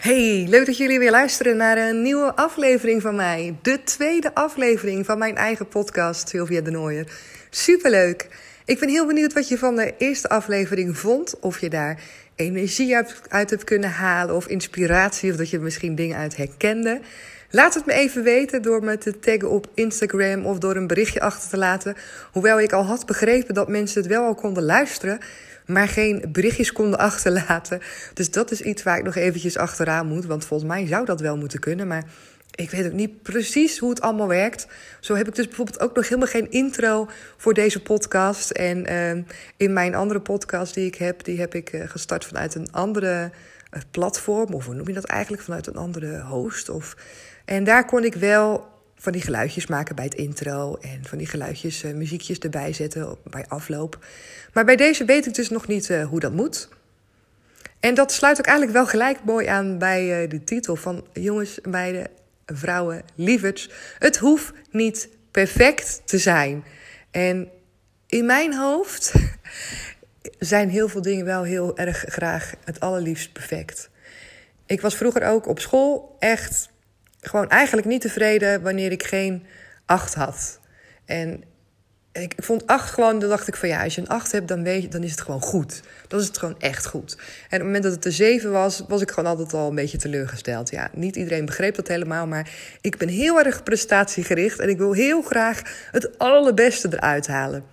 Hey, leuk dat jullie weer luisteren naar een nieuwe aflevering van mij. De tweede aflevering van mijn eigen podcast, Sylvia de Nooier. Superleuk. Ik ben heel benieuwd wat je van de eerste aflevering vond. Of je daar energie uit, hebt kunnen halen, of inspiratie, of dat je misschien dingen uit herkende. Laat het me even weten door me te taggen op Instagram of door een berichtje achter te laten. Hoewel ik al had begrepen dat mensen het wel al konden luisteren, maar geen berichtjes konden achterlaten. Dus dat is iets waar ik nog eventjes achteraan moet. Want volgens mij zou dat wel moeten kunnen. Maar ik weet ook niet precies hoe het allemaal werkt. Zo heb ik dus bijvoorbeeld ook nog helemaal geen intro voor deze podcast. En uh, in mijn andere podcast die ik heb, die heb ik uh, gestart vanuit een andere uh, platform. Of hoe noem je dat eigenlijk? Vanuit een andere host. Of... En daar kon ik wel van die geluidjes maken bij het intro. En van die geluidjes, uh, muziekjes erbij zetten bij afloop. Maar bij deze weet ik dus nog niet uh, hoe dat moet. En dat sluit ook eigenlijk wel gelijk mooi aan bij uh, de titel van jongens, meiden, vrouwen, lieverds. Het hoeft niet perfect te zijn. En in mijn hoofd zijn heel veel dingen wel heel erg graag het allerliefst perfect. Ik was vroeger ook op school echt gewoon eigenlijk niet tevreden wanneer ik geen acht had. En ik vond acht gewoon, dan dacht ik van ja, als je een acht hebt, dan, weet je, dan is het gewoon goed. Dan is het gewoon echt goed. En op het moment dat het een zeven was, was ik gewoon altijd al een beetje teleurgesteld. Ja, niet iedereen begreep dat helemaal, maar ik ben heel erg prestatiegericht en ik wil heel graag het allerbeste eruit halen.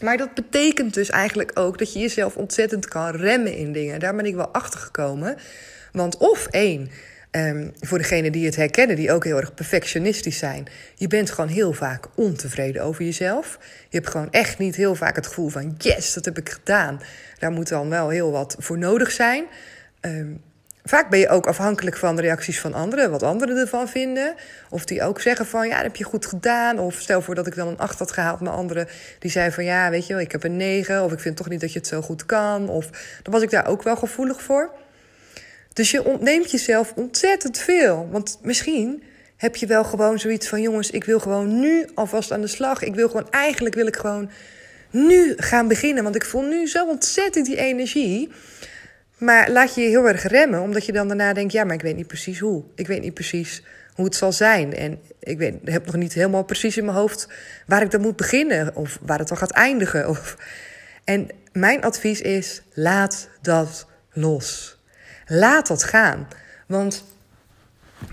Maar dat betekent dus eigenlijk ook dat je jezelf ontzettend kan remmen in dingen. Daar ben ik wel achter gekomen. Want of één, Um, voor degenen die het herkennen, die ook heel erg perfectionistisch zijn. Je bent gewoon heel vaak ontevreden over jezelf. Je hebt gewoon echt niet heel vaak het gevoel van: yes, dat heb ik gedaan. Daar moet dan wel heel wat voor nodig zijn. Um, vaak ben je ook afhankelijk van de reacties van anderen, wat anderen ervan vinden. Of die ook zeggen van, ja, dat heb je goed gedaan. Of stel voor dat ik dan een 8 had gehaald, maar anderen die zeiden van, ja, weet je wel, ik heb een 9. Of ik vind toch niet dat je het zo goed kan. Of dan was ik daar ook wel gevoelig voor. Dus je ontneemt jezelf ontzettend veel. Want misschien heb je wel gewoon zoiets van: jongens, ik wil gewoon nu alvast aan de slag. Ik wil gewoon, eigenlijk wil ik gewoon nu gaan beginnen. Want ik voel nu zo ontzettend die energie. Maar laat je je heel erg remmen, omdat je dan daarna denkt: ja, maar ik weet niet precies hoe. Ik weet niet precies hoe het zal zijn. En ik weet, heb nog niet helemaal precies in mijn hoofd waar ik dan moet beginnen. Of waar het dan gaat eindigen. Of... En mijn advies is: laat dat los. Laat dat gaan. Want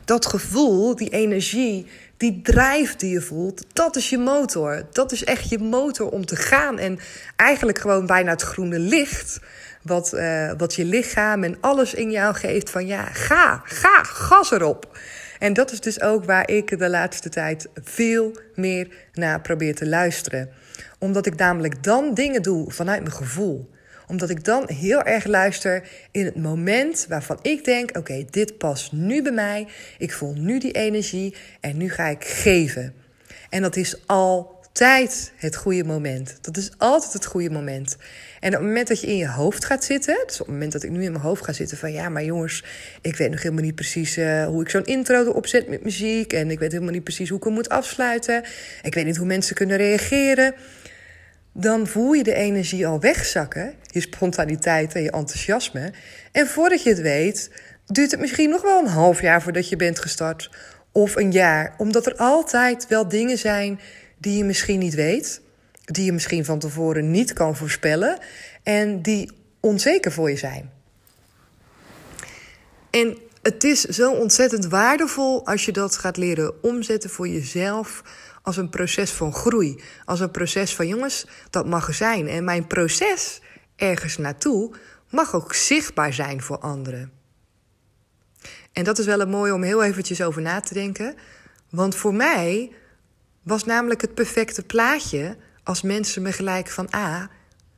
dat gevoel, die energie, die drijf die je voelt, dat is je motor. Dat is echt je motor om te gaan. En eigenlijk gewoon bijna het groene licht. Wat, uh, wat je lichaam en alles in jou geeft van ja, ga, ga, gas erop. En dat is dus ook waar ik de laatste tijd veel meer naar probeer te luisteren. Omdat ik namelijk dan dingen doe vanuit mijn gevoel omdat ik dan heel erg luister in het moment waarvan ik denk: oké, dit past nu bij mij. Ik voel nu die energie en nu ga ik geven. En dat is altijd het goede moment. Dat is altijd het goede moment. En op het moment dat je in je hoofd gaat zitten, dus op het moment dat ik nu in mijn hoofd ga zitten van ja, maar jongens, ik weet nog helemaal niet precies uh, hoe ik zo'n intro erop zet met muziek. En ik weet helemaal niet precies hoe ik hem moet afsluiten. Ik weet niet hoe mensen kunnen reageren dan voel je de energie al wegzakken, je spontaniteit en je enthousiasme. En voordat je het weet, duurt het misschien nog wel een half jaar voordat je bent gestart. Of een jaar, omdat er altijd wel dingen zijn die je misschien niet weet, die je misschien van tevoren niet kan voorspellen en die onzeker voor je zijn. En het is zo ontzettend waardevol als je dat gaat leren omzetten voor jezelf als een proces van groei. Als een proces van jongens, dat mag er zijn. En mijn proces ergens naartoe mag ook zichtbaar zijn voor anderen. En dat is wel een mooi om heel eventjes over na te denken. Want voor mij was namelijk het perfecte plaatje als mensen me gelijk van A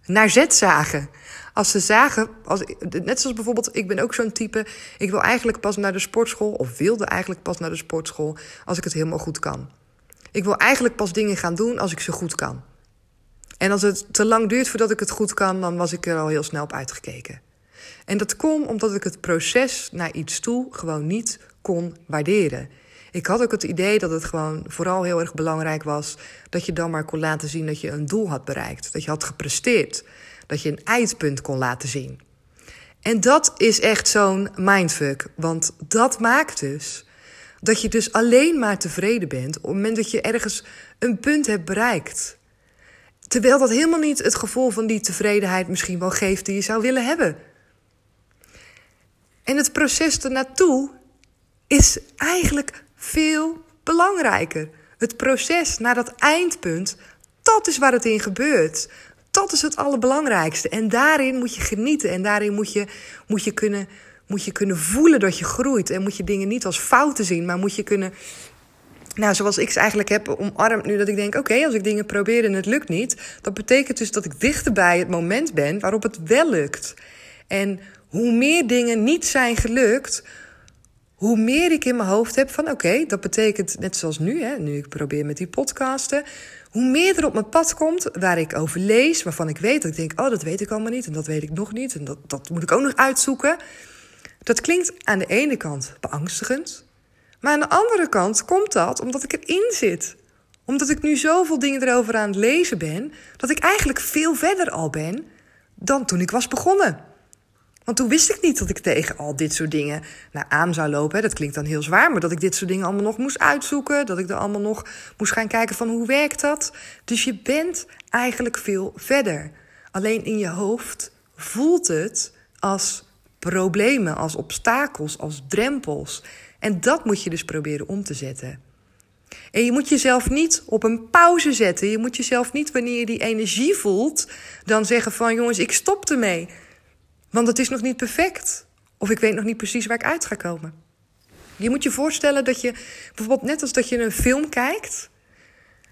naar Z zagen. Als ze zagen, als, net zoals bijvoorbeeld, ik ben ook zo'n type. Ik wil eigenlijk pas naar de sportschool, of wilde eigenlijk pas naar de sportschool, als ik het helemaal goed kan. Ik wil eigenlijk pas dingen gaan doen als ik ze goed kan. En als het te lang duurt voordat ik het goed kan, dan was ik er al heel snel op uitgekeken. En dat komt omdat ik het proces naar iets toe gewoon niet kon waarderen. Ik had ook het idee dat het gewoon vooral heel erg belangrijk was dat je dan maar kon laten zien dat je een doel had bereikt, dat je had gepresteerd, dat je een eindpunt kon laten zien. En dat is echt zo'n mindfuck. Want dat maakt dus dat je dus alleen maar tevreden bent op het moment dat je ergens een punt hebt bereikt. Terwijl dat helemaal niet het gevoel van die tevredenheid misschien wel geeft die je zou willen hebben. En het proces ernaartoe is eigenlijk veel belangrijker. Het proces naar dat eindpunt, dat is waar het in gebeurt. Dat is het allerbelangrijkste. En daarin moet je genieten. En daarin moet je, moet je, kunnen, moet je kunnen voelen dat je groeit. En moet je dingen niet als fouten zien, maar moet je kunnen. Nou, zoals ik ze eigenlijk heb omarmd nu, dat ik denk: oké, als ik dingen probeer en het lukt niet, dat betekent dus dat ik dichter bij het moment ben waarop het wel lukt. En hoe meer dingen niet zijn gelukt, hoe meer ik in mijn hoofd heb van oké, dat betekent net zoals nu, hè, nu ik probeer met die podcasten, hoe meer er op mijn pad komt waar ik over lees, waarvan ik weet dat ik denk, oh dat weet ik allemaal niet en dat weet ik nog niet en dat, dat moet ik ook nog uitzoeken. Dat klinkt aan de ene kant beangstigend, maar aan de andere kant komt dat omdat ik erin zit. Omdat ik nu zoveel dingen erover aan het lezen ben, dat ik eigenlijk veel verder al ben dan toen ik was begonnen. Want toen wist ik niet dat ik tegen al dit soort dingen naar aan zou lopen. Dat klinkt dan heel zwaar, maar dat ik dit soort dingen allemaal nog moest uitzoeken. Dat ik er allemaal nog moest gaan kijken van hoe werkt dat. Dus je bent eigenlijk veel verder. Alleen in je hoofd voelt het als problemen, als obstakels, als drempels. En dat moet je dus proberen om te zetten. En je moet jezelf niet op een pauze zetten. Je moet jezelf niet, wanneer je die energie voelt, dan zeggen van jongens, ik stop ermee. Want het is nog niet perfect. Of ik weet nog niet precies waar ik uit ga komen. Je moet je voorstellen dat je, bijvoorbeeld net als dat je een film kijkt.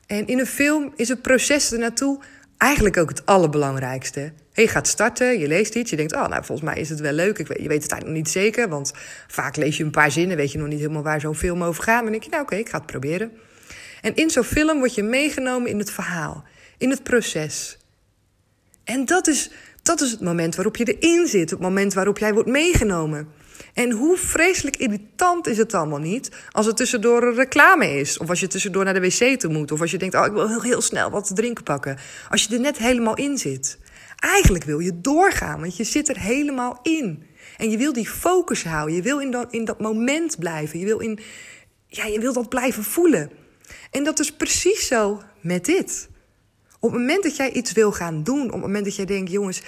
En in een film is het proces ernaartoe eigenlijk ook het allerbelangrijkste. Je gaat starten, je leest iets, je denkt, oh, nou, volgens mij is het wel leuk. Ik weet, je weet het eigenlijk nog niet zeker, want vaak lees je een paar zinnen, weet je nog niet helemaal waar zo'n film over gaat. Maar dan denk je, nou oké, ik ga het proberen. En in zo'n film word je meegenomen in het verhaal, in het proces. En dat is dat is het moment waarop je erin zit, het moment waarop jij wordt meegenomen. En hoe vreselijk irritant is het allemaal niet als het tussendoor een reclame is. Of als je tussendoor naar de wc toe moet. Of als je denkt, oh, ik wil heel, heel snel wat te drinken pakken. Als je er net helemaal in zit. Eigenlijk wil je doorgaan, want je zit er helemaal in. En je wil die focus houden. Je wil in dat, in dat moment blijven. Je wil, in, ja, je wil dat blijven voelen. En dat is precies zo met dit. Op het moment dat jij iets wil gaan doen, op het moment dat jij denkt, jongens,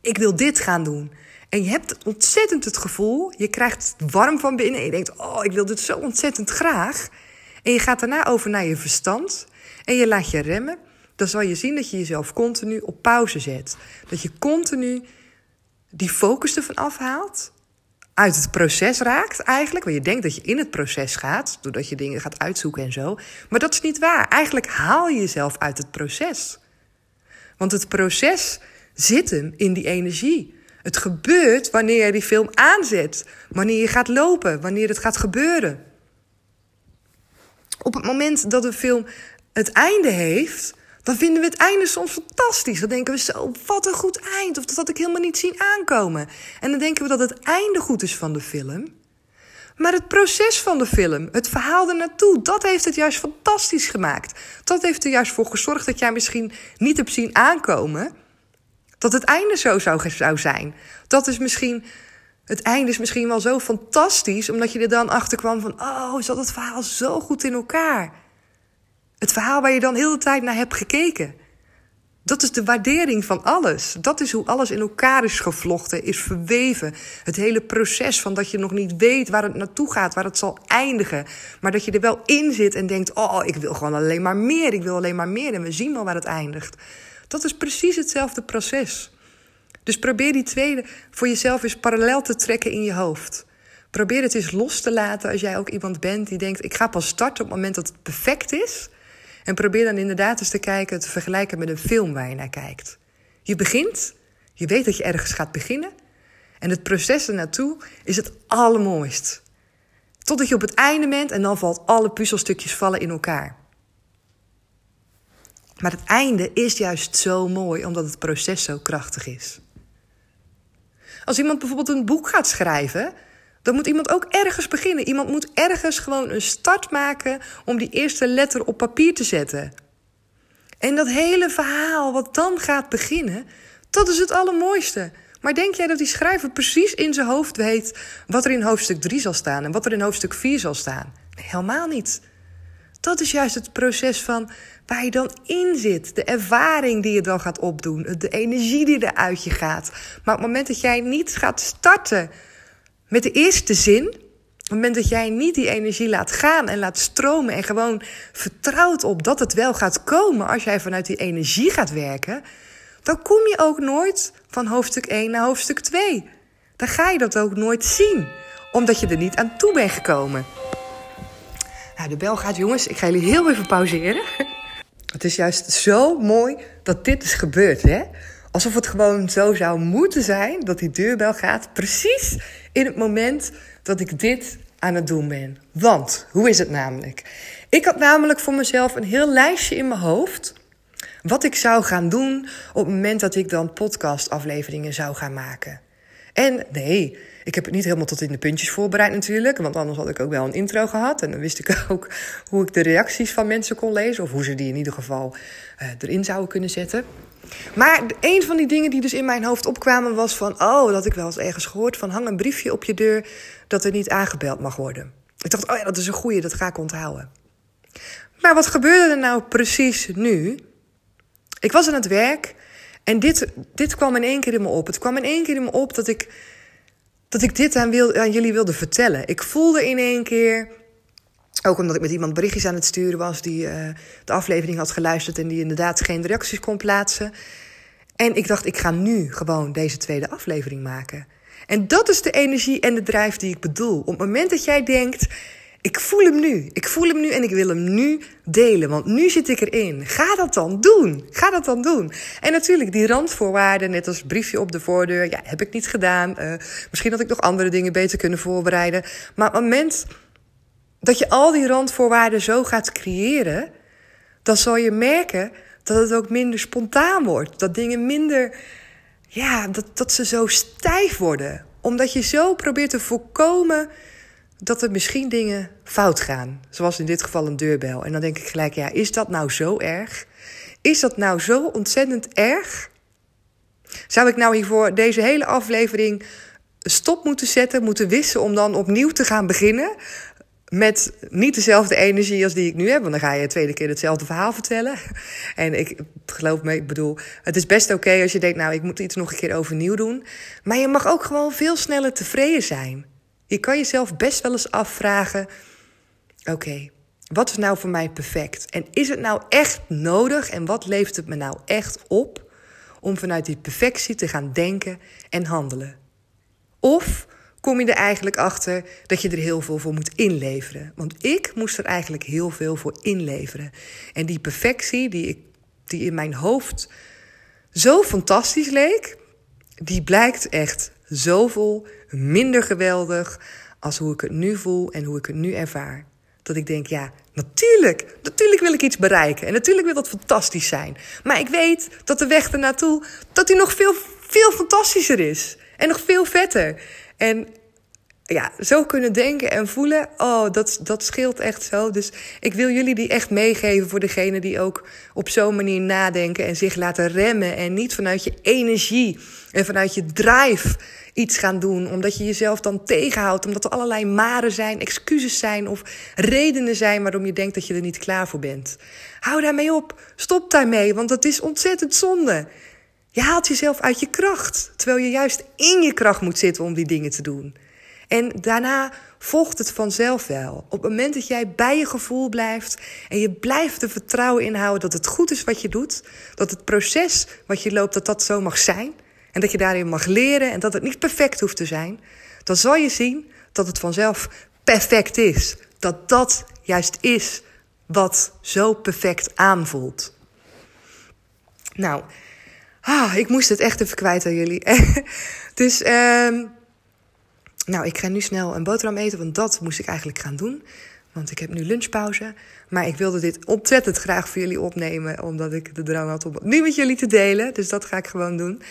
ik wil dit gaan doen. En je hebt ontzettend het gevoel, je krijgt warm van binnen en je denkt, oh, ik wil dit zo ontzettend graag. En je gaat daarna over naar je verstand en je laat je remmen. Dan zal je zien dat je jezelf continu op pauze zet. Dat je continu die focus ervan afhaalt uit het proces raakt eigenlijk. Want je denkt dat je in het proces gaat, doordat je dingen gaat uitzoeken en zo. Maar dat is niet waar. Eigenlijk haal je jezelf uit het proces. Want het proces zit hem in die energie. Het gebeurt wanneer je die film aanzet, wanneer je gaat lopen, wanneer het gaat gebeuren. Op het moment dat een film het einde heeft, dan vinden we het einde soms fantastisch. Dan denken we zo, wat een goed eind. Of dat had ik helemaal niet zien aankomen. En dan denken we dat het einde goed is van de film. Maar het proces van de film, het verhaal er naartoe, dat heeft het juist fantastisch gemaakt. Dat heeft er juist voor gezorgd dat jij misschien niet hebt zien aankomen. Dat het einde zo zou, zou zijn. Dat is misschien, het einde is misschien wel zo fantastisch, omdat je er dan achter kwam van: oh, zat het verhaal zo goed in elkaar. Het verhaal waar je dan heel de tijd naar hebt gekeken. Dat is de waardering van alles. Dat is hoe alles in elkaar is gevlochten, is verweven. Het hele proces van dat je nog niet weet waar het naartoe gaat, waar het zal eindigen. Maar dat je er wel in zit en denkt: Oh, ik wil gewoon alleen maar meer. Ik wil alleen maar meer. En we zien wel waar het eindigt. Dat is precies hetzelfde proces. Dus probeer die tweede voor jezelf eens parallel te trekken in je hoofd. Probeer het eens los te laten als jij ook iemand bent die denkt: Ik ga pas starten op het moment dat het perfect is. En probeer dan inderdaad eens te kijken, te vergelijken met een film waar je naar kijkt. Je begint, je weet dat je ergens gaat beginnen. En het proces ernaartoe is het allermooist. Totdat je op het einde bent en dan valt alle puzzelstukjes vallen in elkaar. Maar het einde is juist zo mooi omdat het proces zo krachtig is. Als iemand bijvoorbeeld een boek gaat schrijven, dan moet iemand ook ergens beginnen. Iemand moet ergens gewoon een start maken om die eerste letter op papier te zetten. En dat hele verhaal wat dan gaat beginnen, dat is het allermooiste. Maar denk jij dat die schrijver precies in zijn hoofd weet wat er in hoofdstuk 3 zal staan en wat er in hoofdstuk 4 zal staan? Nee, helemaal niet. Dat is juist het proces van waar je dan in zit. De ervaring die je dan gaat opdoen. De energie die er uit je gaat. Maar op het moment dat jij niet gaat starten met de eerste zin. Op het moment dat jij niet die energie laat gaan en laat stromen. En gewoon vertrouwt op dat het wel gaat komen als jij vanuit die energie gaat werken. Dan kom je ook nooit van hoofdstuk 1 naar hoofdstuk 2. Dan ga je dat ook nooit zien. Omdat je er niet aan toe bent gekomen. Nou, de bel gaat, jongens. Ik ga jullie heel even pauzeren. Het is juist zo mooi dat dit is gebeurd, hè? Alsof het gewoon zo zou moeten zijn dat die deurbel gaat. Precies in het moment dat ik dit aan het doen ben. Want, hoe is het namelijk? Ik had namelijk voor mezelf een heel lijstje in mijn hoofd. Wat ik zou gaan doen op het moment dat ik dan podcastafleveringen zou gaan maken. En nee, ik heb het niet helemaal tot in de puntjes voorbereid natuurlijk. Want anders had ik ook wel een intro gehad. En dan wist ik ook hoe ik de reacties van mensen kon lezen. Of hoe ze die in ieder geval uh, erin zouden kunnen zetten. Maar een van die dingen die dus in mijn hoofd opkwamen was van... oh, dat ik wel eens ergens gehoord van... hang een briefje op je deur dat er niet aangebeld mag worden. Ik dacht, oh ja, dat is een goeie, dat ga ik onthouden. Maar wat gebeurde er nou precies nu? Ik was aan het werk en dit, dit kwam in één keer in me op. Het kwam in één keer in me op dat ik dat ik dit aan, wil, aan jullie wilde vertellen. Ik voelde in één keer, ook omdat ik met iemand berichtjes aan het sturen was die uh, de aflevering had geluisterd en die inderdaad geen reacties kon plaatsen. En ik dacht, ik ga nu gewoon deze tweede aflevering maken. En dat is de energie en de drijf die ik bedoel. Op het moment dat jij denkt, ik voel hem nu. Ik voel hem nu en ik wil hem nu delen. Want nu zit ik erin. Ga dat dan doen. Ga dat dan doen. En natuurlijk, die randvoorwaarden, net als briefje op de voordeur, ja, heb ik niet gedaan. Uh, misschien had ik nog andere dingen beter kunnen voorbereiden. Maar op het moment dat je al die randvoorwaarden zo gaat creëren, dan zal je merken dat het ook minder spontaan wordt. Dat dingen minder, ja, dat, dat ze zo stijf worden. Omdat je zo probeert te voorkomen dat er misschien dingen fout gaan. Zoals in dit geval een deurbel. En dan denk ik gelijk, ja, is dat nou zo erg? Is dat nou zo ontzettend erg? Zou ik nou hiervoor deze hele aflevering stop moeten zetten, moeten wissen om dan opnieuw te gaan beginnen? Met niet dezelfde energie als die ik nu heb. Want dan ga je de tweede keer hetzelfde verhaal vertellen. En ik geloof me, ik bedoel, het is best oké als je denkt, nou, ik moet iets nog een keer overnieuw doen. Maar je mag ook gewoon veel sneller tevreden zijn. Je kan jezelf best wel eens afvragen: oké, wat is nou voor mij perfect? En is het nou echt nodig en wat levert het me nou echt op om vanuit die perfectie te gaan denken en handelen? Of kom je er eigenlijk achter dat je er heel veel voor moet inleveren? Want ik moest er eigenlijk heel veel voor inleveren. En die perfectie die, ik, die in mijn hoofd zo fantastisch leek, die blijkt echt zoveel minder geweldig als hoe ik het nu voel en hoe ik het nu ervaar. Dat ik denk, ja, natuurlijk, natuurlijk wil ik iets bereiken. En natuurlijk wil dat fantastisch zijn. Maar ik weet dat de weg ernaartoe, dat die nog veel, veel fantastischer is. En nog veel vetter. En ja, zo kunnen denken en voelen, oh, dat, dat scheelt echt zo. Dus ik wil jullie die echt meegeven voor degene die ook op zo'n manier nadenken en zich laten remmen. En niet vanuit je energie en vanuit je drive iets gaan doen. Omdat je jezelf dan tegenhoudt. Omdat er allerlei maren zijn, excuses zijn of redenen zijn waarom je denkt dat je er niet klaar voor bent. Hou daarmee op. Stop daarmee, want dat is ontzettend zonde. Je haalt jezelf uit je kracht, terwijl je juist in je kracht moet zitten om die dingen te doen. En daarna volgt het vanzelf wel. Op het moment dat jij bij je gevoel blijft en je blijft er vertrouwen in houden dat het goed is wat je doet, dat het proces wat je loopt, dat dat zo mag zijn en dat je daarin mag leren en dat het niet perfect hoeft te zijn, dan zal je zien dat het vanzelf perfect is. Dat dat juist is wat zo perfect aanvoelt. Nou, ah, ik moest het echt even kwijt aan jullie. dus uh, nou, ik ga nu snel een boterham eten, want dat moest ik eigenlijk gaan doen. Want ik heb nu lunchpauze. Maar ik wilde dit ontzettend graag voor jullie opnemen, omdat ik de drang had om het nu met jullie te delen. Dus dat ga ik gewoon doen.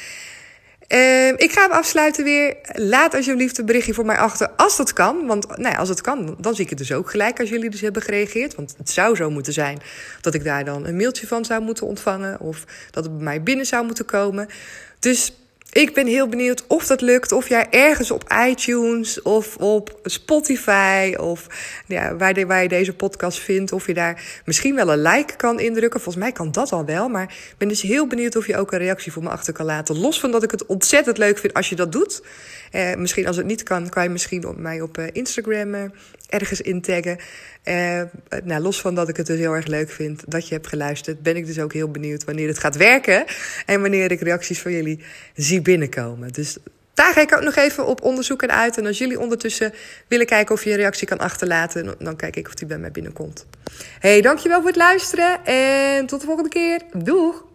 Uh, ik ga hem afsluiten weer. Laat alsjeblieft een berichtje voor mij achter als dat kan. Want nou ja, als het kan, dan zie ik het dus ook gelijk als jullie dus hebben gereageerd. Want het zou zo moeten zijn dat ik daar dan een mailtje van zou moeten ontvangen. Of dat het bij mij binnen zou moeten komen. Dus Ik ben heel benieuwd of dat lukt. Of jij ergens op iTunes of op Spotify of ja, waar, waar je deze podcast vindt. Of je daar misschien wel een like kan indrukken. Volgens mij kan dat al wel. Maar ik ben dus heel benieuwd of je ook een reactie voor me achter kan laten. Los van dat ik het ontzettend leuk vind als je dat doet. Eh, misschien als het niet kan, kan je misschien op mij op eh, Instagram eh, ergens intaggen. Uh, nou, los van dat ik het dus heel erg leuk vind dat je hebt geluisterd, ben ik dus ook heel benieuwd wanneer het gaat werken en wanneer ik reacties van jullie zie binnenkomen. Dus daar ga ik ook nog even op onderzoek en uit. En als jullie ondertussen willen kijken of je een reactie kan achterlaten, dan kijk ik of die bij mij binnenkomt. Hey, dankjewel voor het luisteren en tot de volgende keer. Doeg!